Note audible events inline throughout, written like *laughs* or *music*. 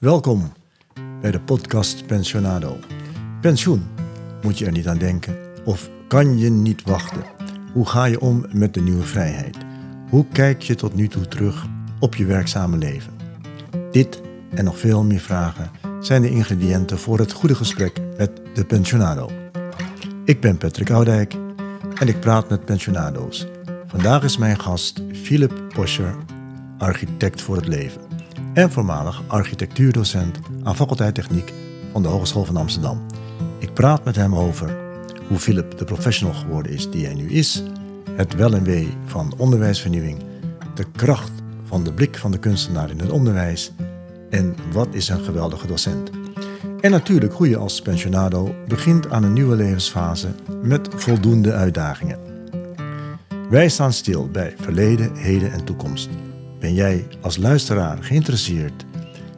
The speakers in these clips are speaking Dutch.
Welkom bij de podcast Pensionado. Pensioen, moet je er niet aan denken of kan je niet wachten? Hoe ga je om met de nieuwe vrijheid? Hoe kijk je tot nu toe terug op je werkzame leven? Dit en nog veel meer vragen zijn de ingrediënten voor het goede gesprek met de Pensionado. Ik ben Patrick Oudijk en ik praat met pensionado's. Vandaag is mijn gast Philip Poscher, architect voor het leven en voormalig architectuurdocent aan faculteit Techniek van de Hogeschool van Amsterdam. Ik praat met hem over hoe Philip de professional geworden is die hij nu is, het wel en wee van onderwijsvernieuwing, de kracht van de blik van de kunstenaar in het onderwijs en wat is een geweldige docent. En natuurlijk hoe je als pensionado begint aan een nieuwe levensfase met voldoende uitdagingen. Wij staan stil bij verleden, heden en toekomst. Ben jij als luisteraar geïnteresseerd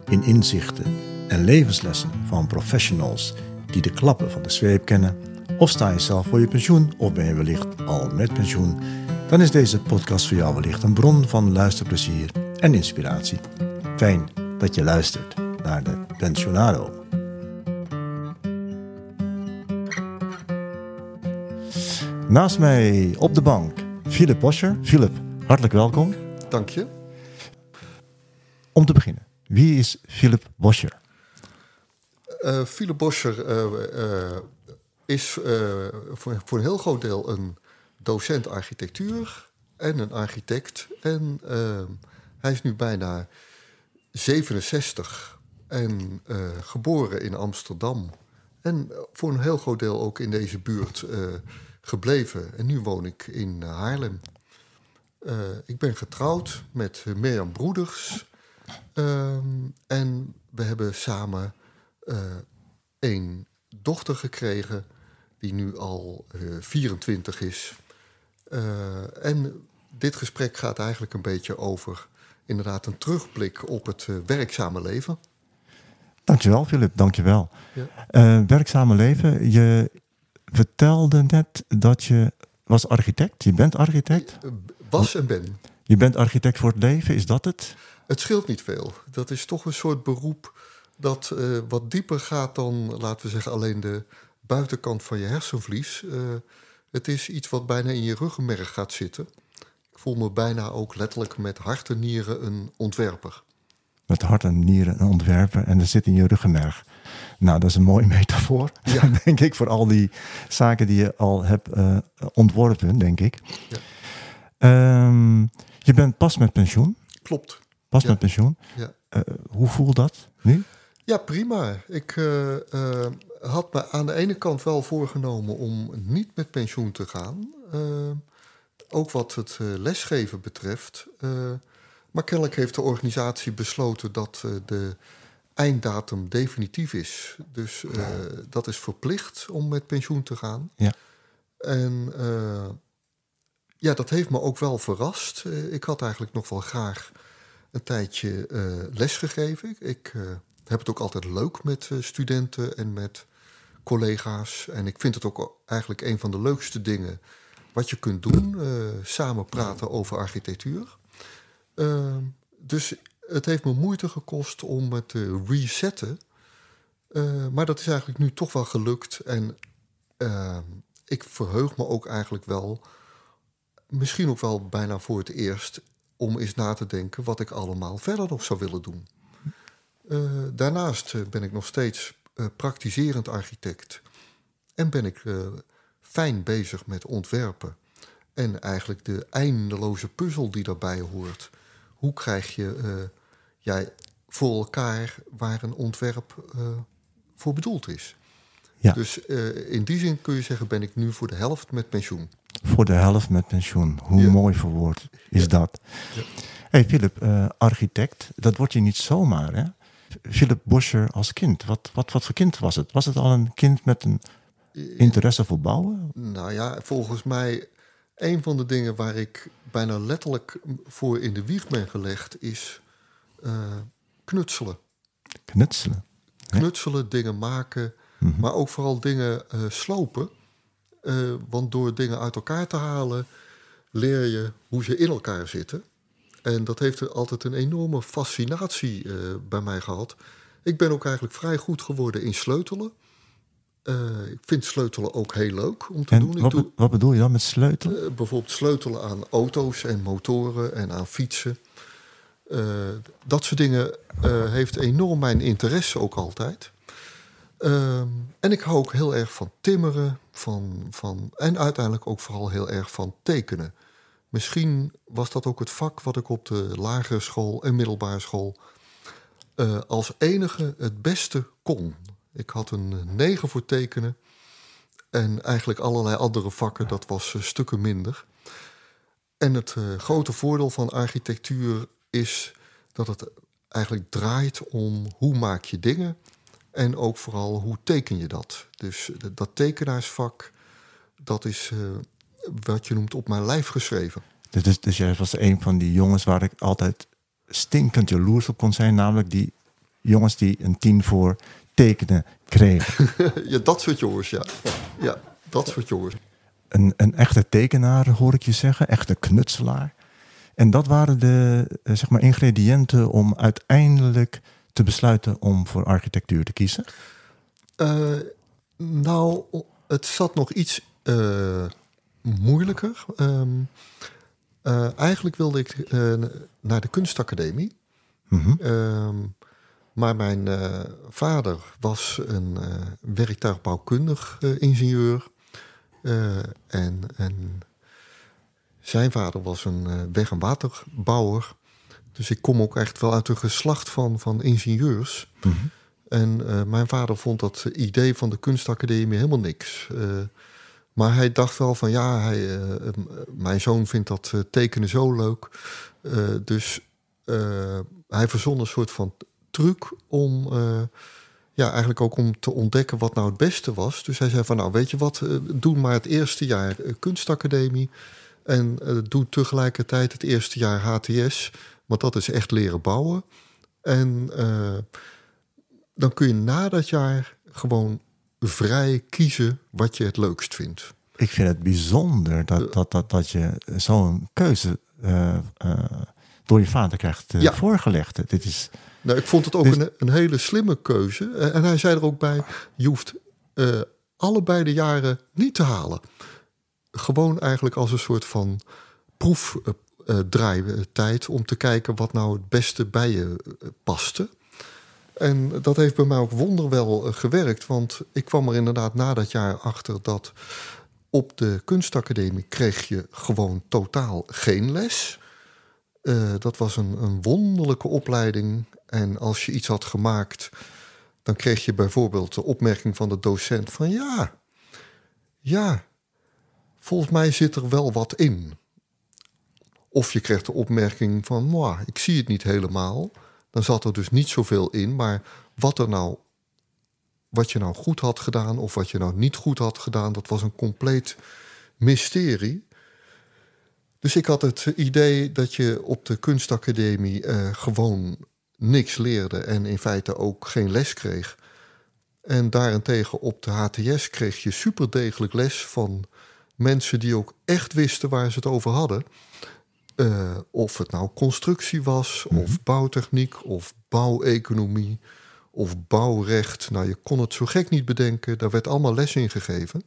in inzichten en levenslessen van professionals die de klappen van de zweep kennen? Of sta je zelf voor je pensioen of ben je wellicht al met pensioen? Dan is deze podcast voor jou wellicht een bron van luisterplezier en inspiratie. Fijn dat je luistert naar de Pensionado. Naast mij op de bank Philip Boscher. Philip, hartelijk welkom. Dank je. Om te beginnen, wie is Philip Boscher? Uh, Philip Boscher uh, uh, is voor, voor, een heel groot deel een docent architectuur en een architect. En hij is nu bijna 67 en geboren in Amsterdam. En voor een heel groot deel ook in deze buurt gebleven. En nu woon ik in Haarlem. ik ben getrouwd met Mirjam Broeders. Ehm, en we hebben samen uh, een dochter gekregen, die nu al uh, eh, 24 is. Uh, en dit gesprek gaat eigenlijk een beetje over inderdaad een terugblik op het werkzame leven. Dankjewel, Philip, dankjewel. Ja. werkzame leven, je vertelde net dat je was architect, je bent architect? Was en ben. Je bent architect voor het leven, is dat het? Het scheelt niet veel. Dat is toch een soort beroep dat uh, wat dieper gaat dan, laten we zeggen, alleen de buitenkant van je hersenvlies. Uh, het is iets wat bijna in je ruggenmerg gaat zitten. Ik voel me bijna ook letterlijk met hart en nieren een ontwerper. Met hart en nieren een ontwerper en dat zit in je ruggenmerg. Nou, dat is een mooie metafoor, ja. *laughs* denk ik, voor al die zaken die je al hebt uh, ontworpen, denk ik. Ja. Um, je bent pas met pensioen. Klopt. Pas met pensioen. Ja. Uh, hoe voelt dat nu? Ja, prima. Ik uh, uh, had me aan de ene kant wel voorgenomen om niet met pensioen te gaan. ook wat het lesgeven betreft. maar kennelijk heeft de organisatie besloten dat de einddatum definitief is. Dus dat is verplicht om met pensioen te gaan. Ja. En ja, dat heeft me ook wel verrast. ik had eigenlijk nog wel graag een tijdje uh, lesgegeven. Ik uh, heb het ook altijd leuk met uh, studenten en met collega's. En ik vind het ook eigenlijk een van de leukste dingen wat je kunt doen. samen praten over architectuur. Ehm, dus het heeft me moeite gekost om het te resetten. maar dat is eigenlijk nu toch wel gelukt. En ehm, ik verheug me ook eigenlijk wel, misschien ook wel bijna voor het eerst, om eens na te denken wat ik allemaal verder nog zou willen doen. Uh, daarnaast uh, ben ik nog steeds uh, praktiserend architect en ben ik fijn bezig met ontwerpen en eigenlijk de eindeloze puzzel die daarbij hoort. Hoe krijg je jij voor elkaar waar een ontwerp voor bedoeld is? Ja. Dus in die zin kun je zeggen, ben ik nu voor de helft met pensioen. Voor de helft met pensioen. Hoe mooi verwoord is dat? Ja. hey, Philip, uh, architect, dat word je niet zomaar, hè? Philip Boscher als kind, wat, wat, wat voor kind was het? Was het al een kind met een interesse voor bouwen? Nou ja, volgens mij een van de dingen waar ik bijna letterlijk voor in de wieg ben gelegd is uh, knutselen. Knutselen? Knutselen, dingen maken, mhm. maar ook vooral dingen uh, slopen. Uh, want door dingen uit elkaar te halen, leer je hoe ze in elkaar zitten. En dat heeft altijd een enorme fascinatie uh, bij mij gehad. ik ben ook eigenlijk vrij goed geworden in sleutelen. Eh, ik vind sleutelen ook heel leuk om te En doen. Wat, doe be- wat bedoel je dan met sleutelen? eh, bijvoorbeeld sleutelen aan auto's en motoren en aan fietsen. Eh, dat soort dingen eh, heeft enorm mijn interesse ook altijd. Ehm, en ik hou ook heel erg van timmeren van, van, en uiteindelijk ook vooral heel erg van tekenen. Misschien was dat ook het vak wat ik op de lagere school en middelbare school eh, als enige het beste kon. Ik had een 9 voor tekenen en eigenlijk allerlei andere vakken, dat was eh, stukken minder. En het eh, grote voordeel van architectuur is dat het eigenlijk draait om hoe maak je dingen en ook vooral hoe teken je dat. Dus eh, dat tekenaarsvak, dat is eh, wat je noemt op mijn lijf geschreven. Dus, dus, jij was een van die jongens waar ik altijd stinkend jaloers op kon zijn. Namelijk die jongens die een tien voor tekenen kregen. *laughs* ja, dat soort jongens, ja. Ja, dat soort jongens. Een, een echte tekenaar, hoor ik je zeggen. Echte knutselaar. En dat waren de eh, zeg maar, ingrediënten om uiteindelijk te besluiten om voor architectuur te kiezen. Eh, nou, het zat nog iets eh, moeilijker. Ehm, eh, eigenlijk wilde ik naar de kunstacademie. Mhm. Ehm, maar mijn vader was een werktuigbouwkundig ingenieur. En, en zijn vader was een weg- en waterbouwer. Dus ik kom ook echt wel uit een geslacht van, van ingenieurs. Mhm. En eh, mijn vader vond dat idee van de kunstacademie helemaal niks. Eh, maar hij dacht wel van ja, hij, eh, mijn zoon vindt dat tekenen zo leuk. Dus hij verzon een soort van truc om, ja, eigenlijk ook om te ontdekken wat nou het beste was. Dus hij zei van nou, weet je wat, doe maar het eerste jaar kunstacademie. En doe tegelijkertijd het eerste jaar HTS, want dat is echt leren bouwen. En eh, dan kun je na dat jaar gewoon vrij kiezen wat je het leukst vindt. Ik vind het bijzonder dat, dat, dat, dat je zo'n keuze eh, eh, door je vader krijgt Ja. voorgelegd. Dit is, Nou, ik vond het ook Dus- een, een hele slimme keuze. En hij zei er ook bij: je hoeft allebei de jaren niet te halen. Gewoon eigenlijk als een soort van proefdraaitijd om te kijken wat nou het beste bij je eh, paste. En dat heeft bij mij ook wonderwel eh, gewerkt, want ik kwam er inderdaad na dat jaar achter dat op de kunstacademie kreeg je gewoon totaal geen les. Eh, dat was een, een wonderlijke opleiding. En als je iets had gemaakt, dan kreeg je bijvoorbeeld de opmerking van de docent van ja, ja, volgens mij zit er wel wat in. Of je kreeg de opmerking van, "Mwah, ik zie het niet helemaal. Dan zat er dus niet zoveel in, maar wat er nou, wat je nou goed had gedaan of wat je nou niet goed had gedaan, dat was een compleet mysterie. Dus ik had het idee dat je op de kunstacademie eh, gewoon niks leerde en in feite ook geen les kreeg. En daarentegen op de HTS kreeg je superdegelijk les van mensen die ook echt wisten waar ze het over hadden. Eh, of het nou constructie was, of bouwtechniek, of bouweconomie, of bouwrecht. Nou, je kon het zo gek niet bedenken. Daar werd allemaal les in gegeven.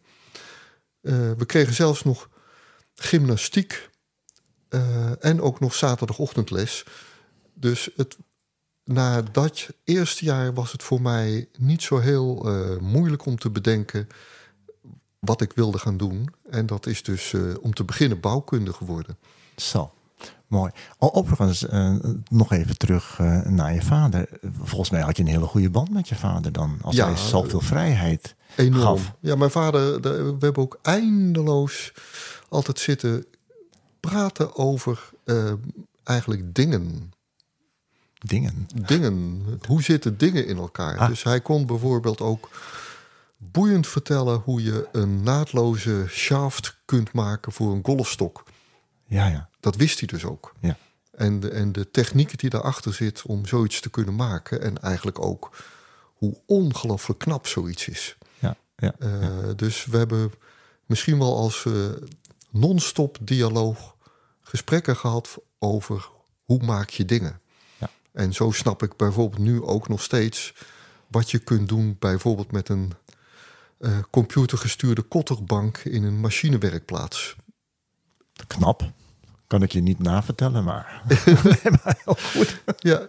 Eh, we kregen zelfs nog gymnastiek eh, en ook nog zaterdagochtendles. Dus het, na dat eerste jaar was het voor mij niet zo heel moeilijk om te bedenken wat ik wilde gaan doen. En dat is dus om te beginnen bouwkunde geworden. Zo, mooi. Overigens, eh, nog even terug eh, naar je vader. Volgens mij had je een hele goede band met je vader dan. Als Ja, hij zoveel vrijheid Enorm. gaf. Ja, mijn vader, de- we hebben ook eindeloos altijd zitten praten over eh, eigenlijk dingen. Dingen. Dingen. Hoe zitten dingen in elkaar? Ah. Dus hij kon bijvoorbeeld ook boeiend vertellen hoe je een naadloze shaft kunt maken voor een golfstok. Ja, ja. Dat wist hij dus ook. Ja. En de, en de techniek die daarachter zit om zoiets te kunnen maken. En eigenlijk ook hoe ongelooflijk knap zoiets is. ja, ja. Eh, Dus we hebben misschien wel als eh, non-stop dialoog gesprekken gehad over hoe maak je dingen. Ja. En zo snap ik bijvoorbeeld nu ook nog steeds wat je kunt doen, bijvoorbeeld met een uh, computergestuurde kotterbank in een machinewerkplaats. Knap. Kan ik je niet navertellen, maar. *laughs* maar heel goed. ja.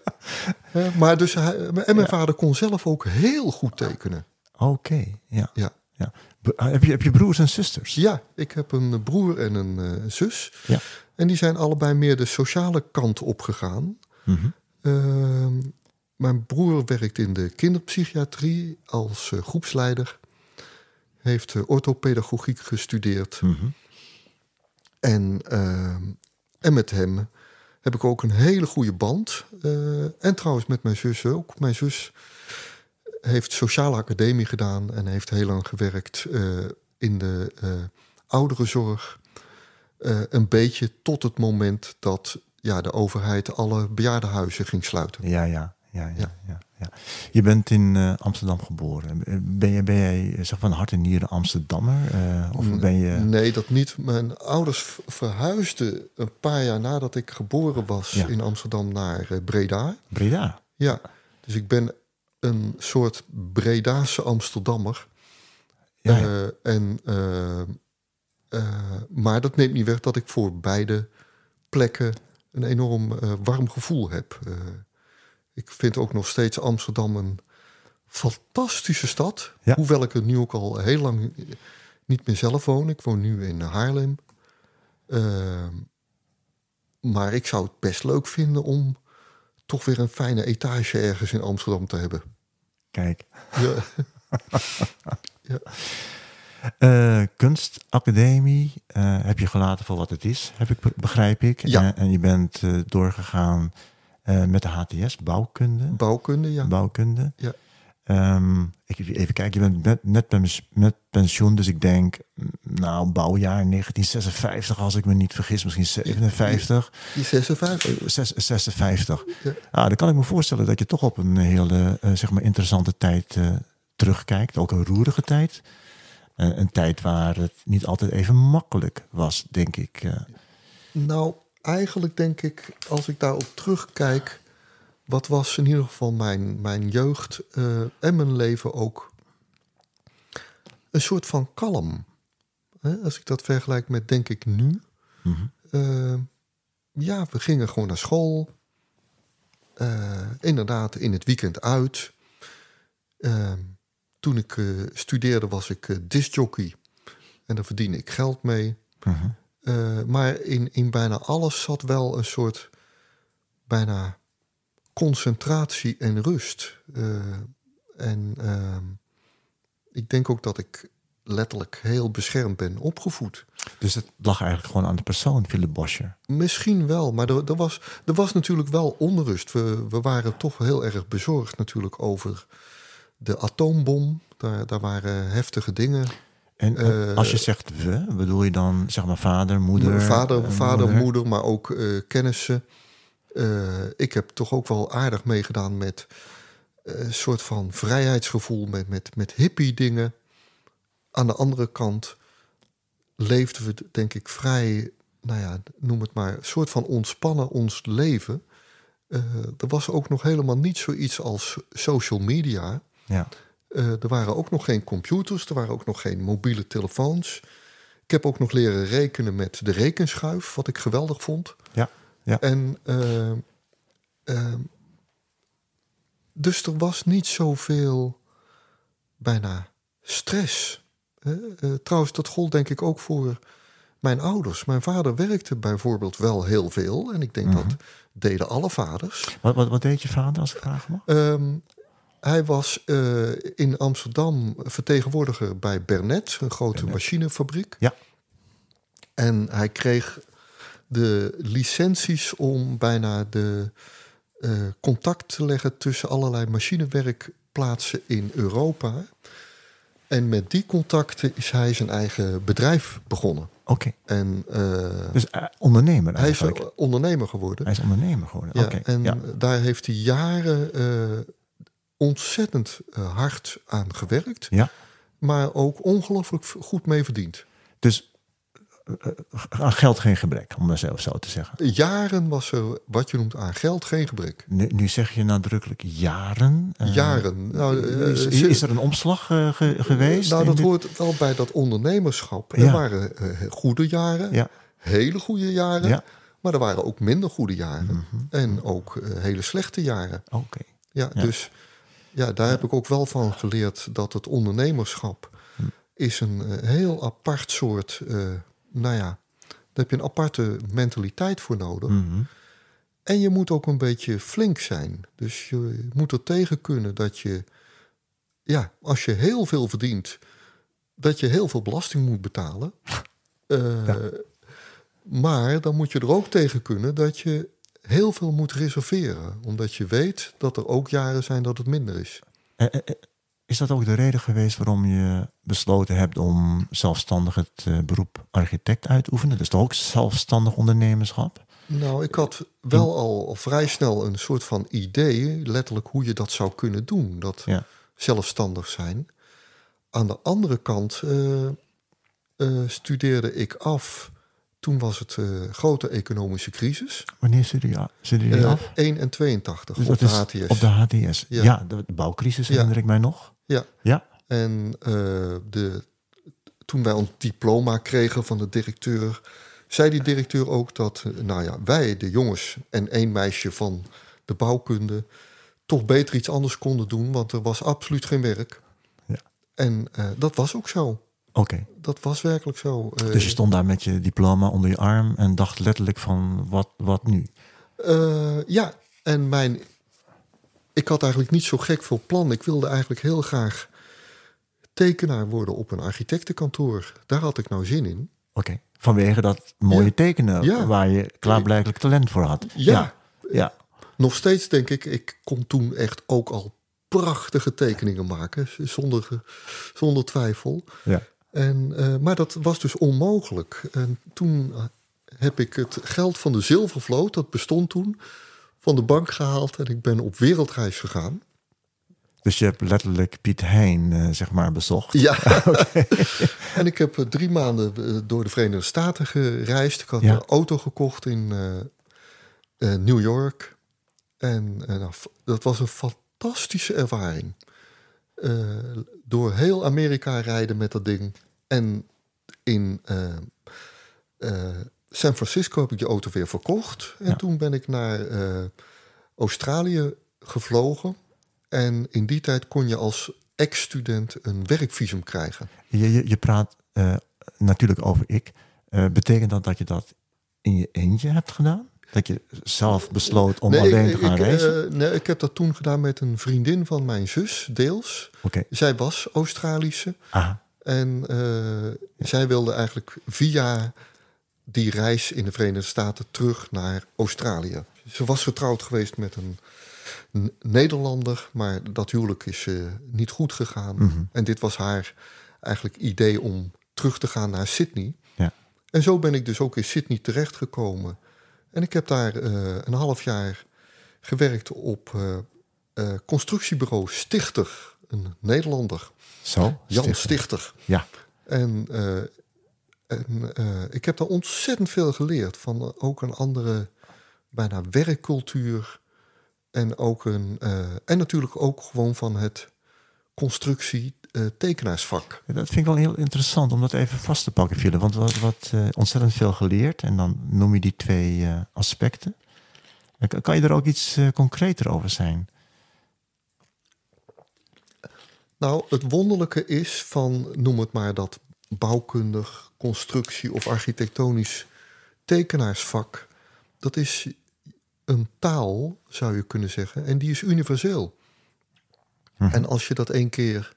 maar dus hij, en mijn vader kon zelf ook heel goed tekenen. Oké, ja. ja. ja. Heb, je, heb je broers en zusters? Ja, ik heb een broer en een uh, zus. Ja. En die zijn allebei meer de sociale kant opgegaan. Mm mijn broer werkt in de kinderpsychiatrie als uh, groepsleider. Heeft orthopedagogiek gestudeerd. Mm -hmm. En, uh, en met hem heb ik ook een hele goede band. Uh, en trouwens met mijn zus ook. Mijn zus heeft sociale academie gedaan en heeft heel lang gewerkt uh, in de ouderenzorg. een beetje tot het moment dat ja, de overheid alle bejaardenhuizen ging sluiten. Ja, ja. Ja, ja, ja. Ja, Je bent in uh, Amsterdam geboren. Ben, je, ben jij zeg van hart en nieren Amsterdammer? Uh, of ben je... Nee, dat niet. Mijn ouders verhuisden een paar jaar nadat ik geboren was Ja. in Amsterdam naar uh, Breda. Breda? Ja, dus ik ben een soort Bredaanse Amsterdammer. Ja, Eh, en, eh, eh, maar dat neemt niet weg dat ik voor beide plekken een enorm eh, warm gevoel heb. Eh, ik vind ook nog steeds Amsterdam een fantastische stad. Ja. Hoewel ik er nu ook al heel lang niet meer zelf woon. Ik woon nu in Haarlem. Eh, maar ik zou het best leuk vinden om toch weer een fijne etage ergens in Amsterdam te hebben. Kijk. Ja. *laughs* Eh, kunstacademie eh, heb je gelaten voor wat het is, heb ik, be- begrijp ik. Ja. En, en je bent eh, doorgegaan eh, met de HTS, bouwkunde. Bouwkunde, ja. Bouwkunde. Ja. Ehm, ik, even kijken, je bent net, met pensioen, dus ik denk, mm, nou, bouwjaar 1956, als ik me niet vergis, misschien 57. Die 56. Eh, zes- 56. Ja. Ah, dan kan ik me voorstellen dat je toch op een hele eh, zeg maar interessante tijd eh, terugkijkt. Ook een roerige tijd. Een tijd waar het niet altijd even makkelijk was, denk ik. Nou, eigenlijk denk ik, als ik daarop terugkijk, wat was in ieder geval mijn, mijn jeugd eh, en mijn leven ook een soort van kalm. Hè, als ik dat vergelijk met, denk ik, nu. Mhm. Eh, ja, we gingen gewoon naar school. Eh, inderdaad, in het weekend uit. Eh, toen ik studeerde was ik discjockey. En daar verdiende ik geld mee. Mhm. Uh, maar in, in bijna alles zat wel een soort bijna concentratie en rust. Uh, en uh, ik denk ook dat ik letterlijk heel beschermd ben opgevoed. Dus het lag eigenlijk gewoon aan de persoon, Philip Boscher. Misschien wel, maar er, er, was, er was natuurlijk wel onrust. We, we waren toch heel erg bezorgd natuurlijk over de atoombom. Daar, daar waren heftige dingen. En uh, als je zegt we, bedoel je dan zeg maar vader, moeder? Vader, uh, vader moeder. moeder, maar ook uh, kennissen. ik heb toch ook wel aardig meegedaan met een soort van vrijheidsgevoel, met, met, met hippie dingen. Aan de andere kant leefden we, denk ik, vrij, nou ja, noem het maar, een soort van ontspannen ons leven. er was ook nog helemaal niet zoiets als social media. Ja. Uh, er waren ook nog geen computers, er waren ook nog geen mobiele telefoons. Ik heb ook nog leren rekenen met de rekenschuif, wat ik geweldig vond. Ja, ja. En uh, uh, dus er was niet zoveel bijna stress. Uh, trouwens, dat gold denk ik ook voor mijn ouders. Mijn vader werkte bijvoorbeeld wel heel veel. En ik denk mm -hmm. dat deden alle vaders. Wat, wat, wat, deed je vader als ik vraag mag? Um, hij was uh, in Amsterdam vertegenwoordiger bij Bernet, een grote Bernet. machinefabriek. Ja. En hij kreeg de licenties om bijna de uh, contact te leggen tussen allerlei machinewerkplaatsen in Europa. En met die contacten is hij zijn eigen bedrijf begonnen. Oké. Okay. En uh, dus ondernemer eigenlijk. Hij is ondernemer geworden. Hij is ondernemer geworden. Ja, okay. En ja. daar heeft hij jaren ontzettend uh, hard aan gewerkt. Ja. Maar ook ongelooflijk goed mee verdiend. Dus aan geld geen gebrek, om maar zo, zo te zeggen. Jaren was er wat je noemt aan geld geen gebrek. Nu, nu zeg je nadrukkelijk jaren. Eh, Jaren. Nou, eh, is, er een omslag eh, ge- geweest? nou, dat dit- hoort wel bij dat ondernemerschap. Er Ja. waren eh, goede jaren, Ja, hele goede jaren. ja. Maar er waren ook minder goede jaren. Mhm. En ook eh, hele slechte jaren. oké. Ja. dus ja, daar heb ik ook wel van geleerd dat het ondernemerschap Hm. is een eh, heel apart soort. eh, nou ja, daar heb je een aparte mentaliteit voor nodig. Mhm. En je moet ook een beetje flink zijn. Dus je moet er tegen kunnen dat je, ja, als je heel veel verdient, dat je heel veel belasting moet betalen. Eh, Ja. Maar dan moet je er ook tegen kunnen dat je heel veel moet reserveren. Omdat je weet dat er ook jaren zijn dat het minder is. Eh, eh, eh, Is dat ook de reden geweest waarom je besloten hebt om zelfstandig het beroep architect uit te oefenen? Dus toch ook zelfstandig ondernemerschap? Nou, ik had wel al vrij snel een soort van idee, letterlijk hoe je dat zou kunnen doen. Dat Ja. zelfstandig zijn. Aan de andere kant studeerde ik af. Toen was het eh, grote economische crisis. Wanneer studeer je, studeer je Eh, af? 1 en 82 Dus op de HTS. Op de HTS. Ja, Ja. de, bouwcrisis Ja. herinner ik mij nog. Ja. Ja. En eh, de, toen wij ons diploma kregen van de directeur, zei die directeur ook dat, nou ja, wij, de jongens en één meisje van de bouwkunde, toch beter iets anders konden doen, want er was absoluut geen werk. Ja. En dat was ook zo. Oké. Dat was werkelijk zo. Eh, Dus je stond daar met je diploma onder je arm en dacht letterlijk van wat, wat nu? Eh, ja, en mijn. Ik had eigenlijk niet zo gek veel plan. Ik wilde eigenlijk heel graag tekenaar worden op een architectenkantoor. Daar had ik nou zin in. Oké. Vanwege dat mooie Ja. tekenen Ja. waar je klaarblijkelijk talent voor had. Ja. Ja. ja. Nog steeds denk ik, ik kon toen echt ook al prachtige tekeningen maken, zonder, zonder twijfel. ja. En, eh, maar dat was dus onmogelijk. En toen heb ik het geld van de zilvervloot, dat bestond toen, van de bank gehaald en ik ben op wereldreis gegaan. Dus je hebt letterlijk Piet Hein, eh, zeg maar, bezocht. Ja, *laughs* *laughs* en ik heb eh, drie maanden door de Verenigde Staten gereisd. Ik had Ja. een auto gekocht in New York. En nou, dat was een fantastische ervaring. Door heel Amerika rijden met dat ding. En in eh, eh, San Francisco heb ik die auto weer verkocht. En Ja. toen ben ik naar eh, Australië gevlogen. En in die tijd kon je als ex-student een werkvisum krijgen. Je, je, je praat natuurlijk over ik. Betekent dat dat je dat in je eentje hebt gedaan? Dat je zelf besloot om alleen ik, te gaan ik, reizen? nee, ik heb dat toen gedaan met een vriendin van mijn zus, deels. Oké. Zij was Australische. Ah, En eh, zij wilde eigenlijk via die reis in de Verenigde Staten terug naar Australië. Ze was getrouwd geweest met een Nederlander, maar dat huwelijk is eh, niet goed gegaan. mhm. En dit was haar eigenlijk idee om terug te gaan naar Sydney. Ja. En zo ben ik dus ook in Sydney terechtgekomen. En ik heb daar eh, een half jaar gewerkt op constructiebureau Stichter, een Nederlander. Zo? Jan Stichter. Ja. En, eh, en eh, ik heb daar ontzettend veel geleerd van eh, ook een andere bijna werkcultuur. En, ook een, en natuurlijk ook gewoon van het constructie eh, tekenaarsvak. Dat vind ik wel heel interessant om dat even vast te pakken, Philip. Want wat, wat ontzettend veel geleerd. En dan noem je die twee aspecten. En kan- je er ook iets concreter over zijn? Nou, het wonderlijke is van, noem het maar dat bouwkundig, constructie of architectonisch tekenaarsvak. Dat is een taal, zou je kunnen zeggen, en die is universeel. Mhm. En als je dat één keer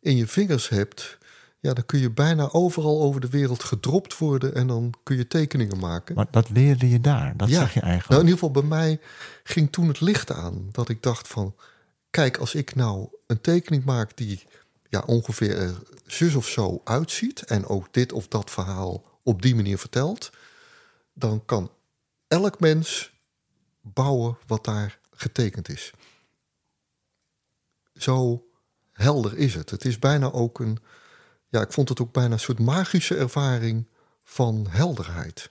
in je vingers hebt, ja, dan kun je bijna overal over de wereld gedropt worden en dan kun je tekeningen maken. Maar dat leerde je daar. Dat Ja. zeg je Nou, eigenlijk. in ieder geval bij mij ging toen het licht aan. Dat ik dacht van, kijk, als ik nou een tekening maak die ja, ongeveer er zus of zo uitziet... en ook dit of dat verhaal op die manier vertelt... dan kan elk mens bouwen wat daar getekend is. Zo helder is het. Het is bijna ook een... Ja, ik vond het ook bijna een soort magische ervaring... van helderheid.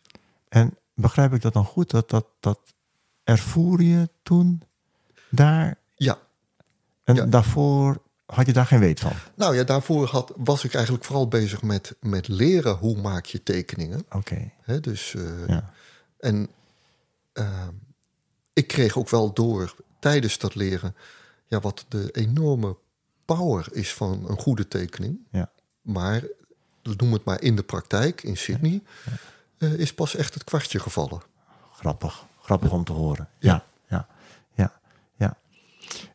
En begrijp ik dat dan goed? Dat, dat, dat ervoer je toen daar? Ja. En Ja. daarvoor had je daar geen weet van? Nou ja, daarvoor had, was ik eigenlijk vooral bezig met, met leren hoe maak je tekeningen. Oké, dus, eh, ja. En eh, ik kreeg ook wel door tijdens dat leren ja, wat de enorme power is van een goede tekening. Ja. Maar noem het maar in de praktijk in Sydney, eh, is pas echt het kwartje gevallen. Grappig. Grappig om te horen. Ja.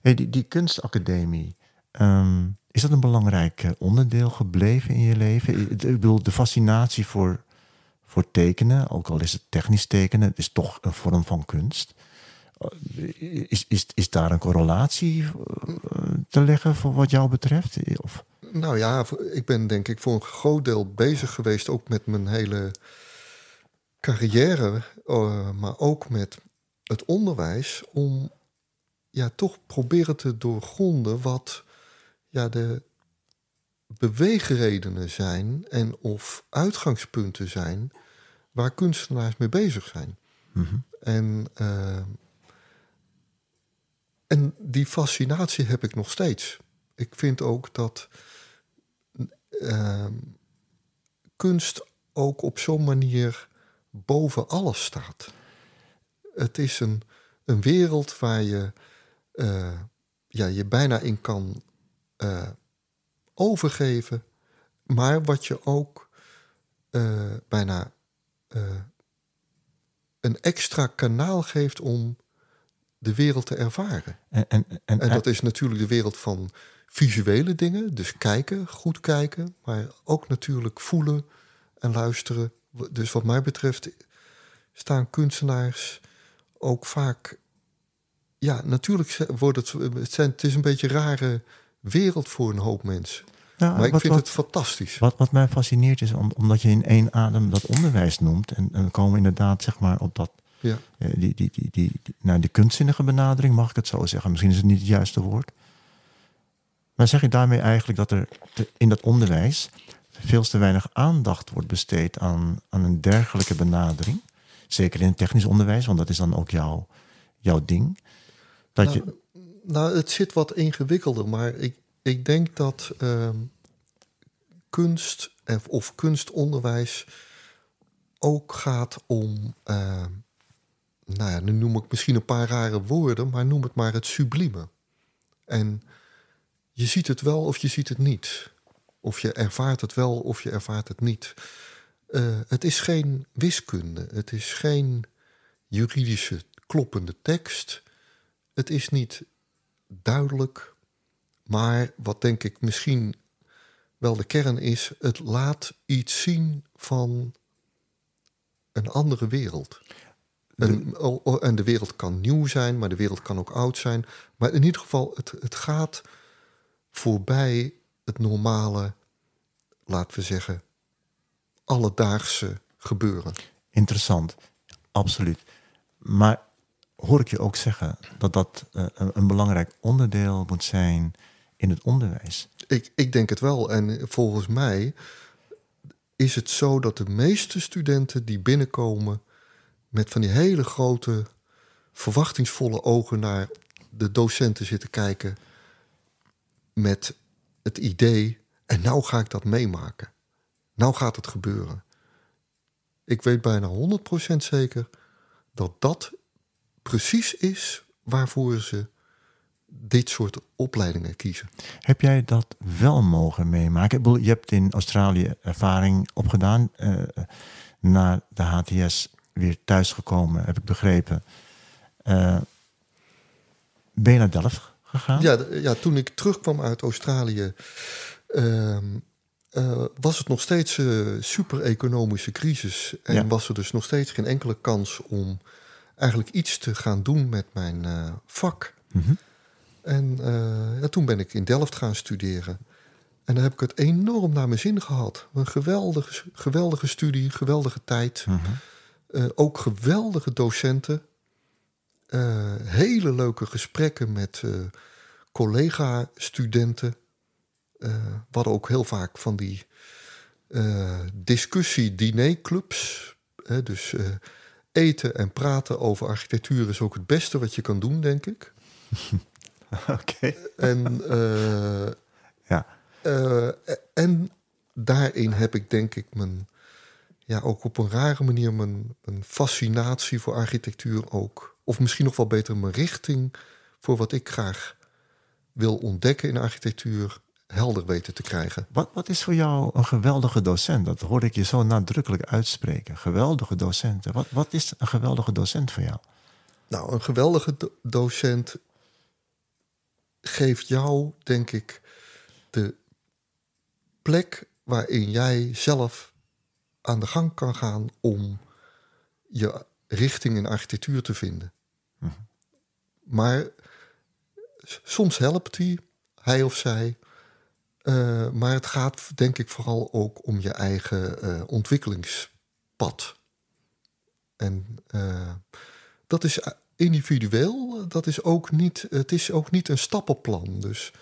Die, kunstacademie, ehm, is dat een belangrijk eh, onderdeel gebleven in je leven? Ik bedoel, de fascinatie voor, voor tekenen, ook al is het technisch tekenen, het is toch een vorm van kunst. Eh, Is, is, is daar een correlatie eh, te leggen voor wat jou betreft? Of, Nou ja, ik ben denk ik voor een groot deel bezig geweest, ook met mijn hele carrière, maar ook met het onderwijs, om ja, toch proberen te doorgronden wat ja, de beweegredenen zijn en of uitgangspunten zijn waar kunstenaars mee bezig zijn. Mhm. En, eh, en die fascinatie heb ik nog steeds. Ik vind ook dat ehm, kunst ook op zo'n manier boven alles staat. Het is een, een wereld waar je eh, ja, je bijna in kan eh, overgeven, maar wat je ook eh, bijna een extra kanaal geeft om de wereld te ervaren. en, en, en, En dat is natuurlijk de wereld van visuele dingen, dus kijken, goed kijken, maar ook natuurlijk voelen en luisteren. Dus wat mij betreft staan kunstenaars ook vaak. Ja, natuurlijk wordt het, het, zijn, het is een beetje een rare wereld voor een hoop mensen. Ja, Maar ik wat- vind wat- het fantastisch. Wat, wat mij fascineert is om, omdat je in één adem dat onderwijs noemt. En, en we komen inderdaad zeg maar, op dat, Ja. eh, die, die, die, die, nou, die kunstzinnige benadering, mag ik het zo zeggen. Misschien is het niet het juiste woord. Maar zeg je daarmee eigenlijk dat er te- in dat onderwijs veel te weinig aandacht wordt besteed aan, aan een dergelijke benadering? Zeker in het technisch onderwijs, want dat is dan ook jouw, jouw ding. Dat je, Nou, het zit wat ingewikkelder, maar ik, ik denk dat ehm, kunst en- of kunstonderwijs ook gaat om, ehm, nou ja, nu noem ik misschien een paar rare woorden, maar noem het maar het sublieme. En je ziet het wel of je ziet het niet. Of je ervaart het wel of je ervaart het niet. Eh, het is geen wiskunde, het is geen juridische kloppende tekst. Het is niet duidelijk, maar wat denk ik misschien wel de kern is, het laat iets zien van een andere wereld. En, o- o- en de wereld kan nieuw zijn, maar de wereld kan ook oud zijn. Maar in ieder geval, het, het gaat voorbij het normale, laten we zeggen, alledaagse gebeuren. Interessant, absoluut. Maar hoor ik je ook zeggen dat dat eh, een, belangrijk onderdeel moet zijn in het onderwijs? Ik, ik denk het wel. En volgens mij is het zo dat de meeste studenten die binnenkomen met van die hele grote, verwachtingsvolle ogen naar de docenten zitten kijken met het idee, en nou ga ik dat meemaken. Nou gaat het gebeuren. Ik weet bijna 100% zeker dat dat precies is waarvoor ze dit soort opleidingen kiezen. Heb jij dat wel mogen meemaken? Je hebt in Australië ervaring opgedaan. eh na de HTS weer thuisgekomen, heb ik begrepen. Eh, ben je naar Delft gegaan? Ja, ja, toen ik terugkwam uit Australië, ehm, eh, was het nog steeds eh super-economische crisis. En Ja. was er dus nog steeds geen enkele kans om eigenlijk iets te gaan doen met mijn eh, vak. Mhm. En eh, ja, toen ben ik in Delft gaan studeren. En daar heb ik het enorm naar mijn zin gehad. Een geweldige, geweldige studie, geweldige tijd. Mhm. Eh, ook geweldige docenten. Hele leuke gesprekken met collega-studenten. We hadden ook heel vaak van die discussie-dinerclubs. dus eten en praten over architectuur is ook het beste wat je kan doen, denk ik. *laughs* Oké. En, uh, *laughs* ja. en daarin heb ik denk ik mijn, ja, ook op een rare manier mijn, mijn fascinatie voor architectuur ook. Of misschien nog wel beter mijn richting voor wat ik graag wil ontdekken in architectuur helder weten te krijgen. Wat, wat is voor jou een geweldige docent? Dat hoorde ik je zo nadrukkelijk uitspreken. Geweldige docenten. Wat, wat is een geweldige docent voor jou? Nou, een geweldige docent geeft jou, denk ik, de plek waarin jij zelf aan de gang kan gaan om je richting in architectuur te vinden. Mhm. Maar soms helpt hij, hij of zij. Uh, maar het gaat denk ik vooral ook om je eigen uh, ontwikkelingspad. En uh, dat is individueel, dat is ook niet, het is ook niet een stappenplan. Dus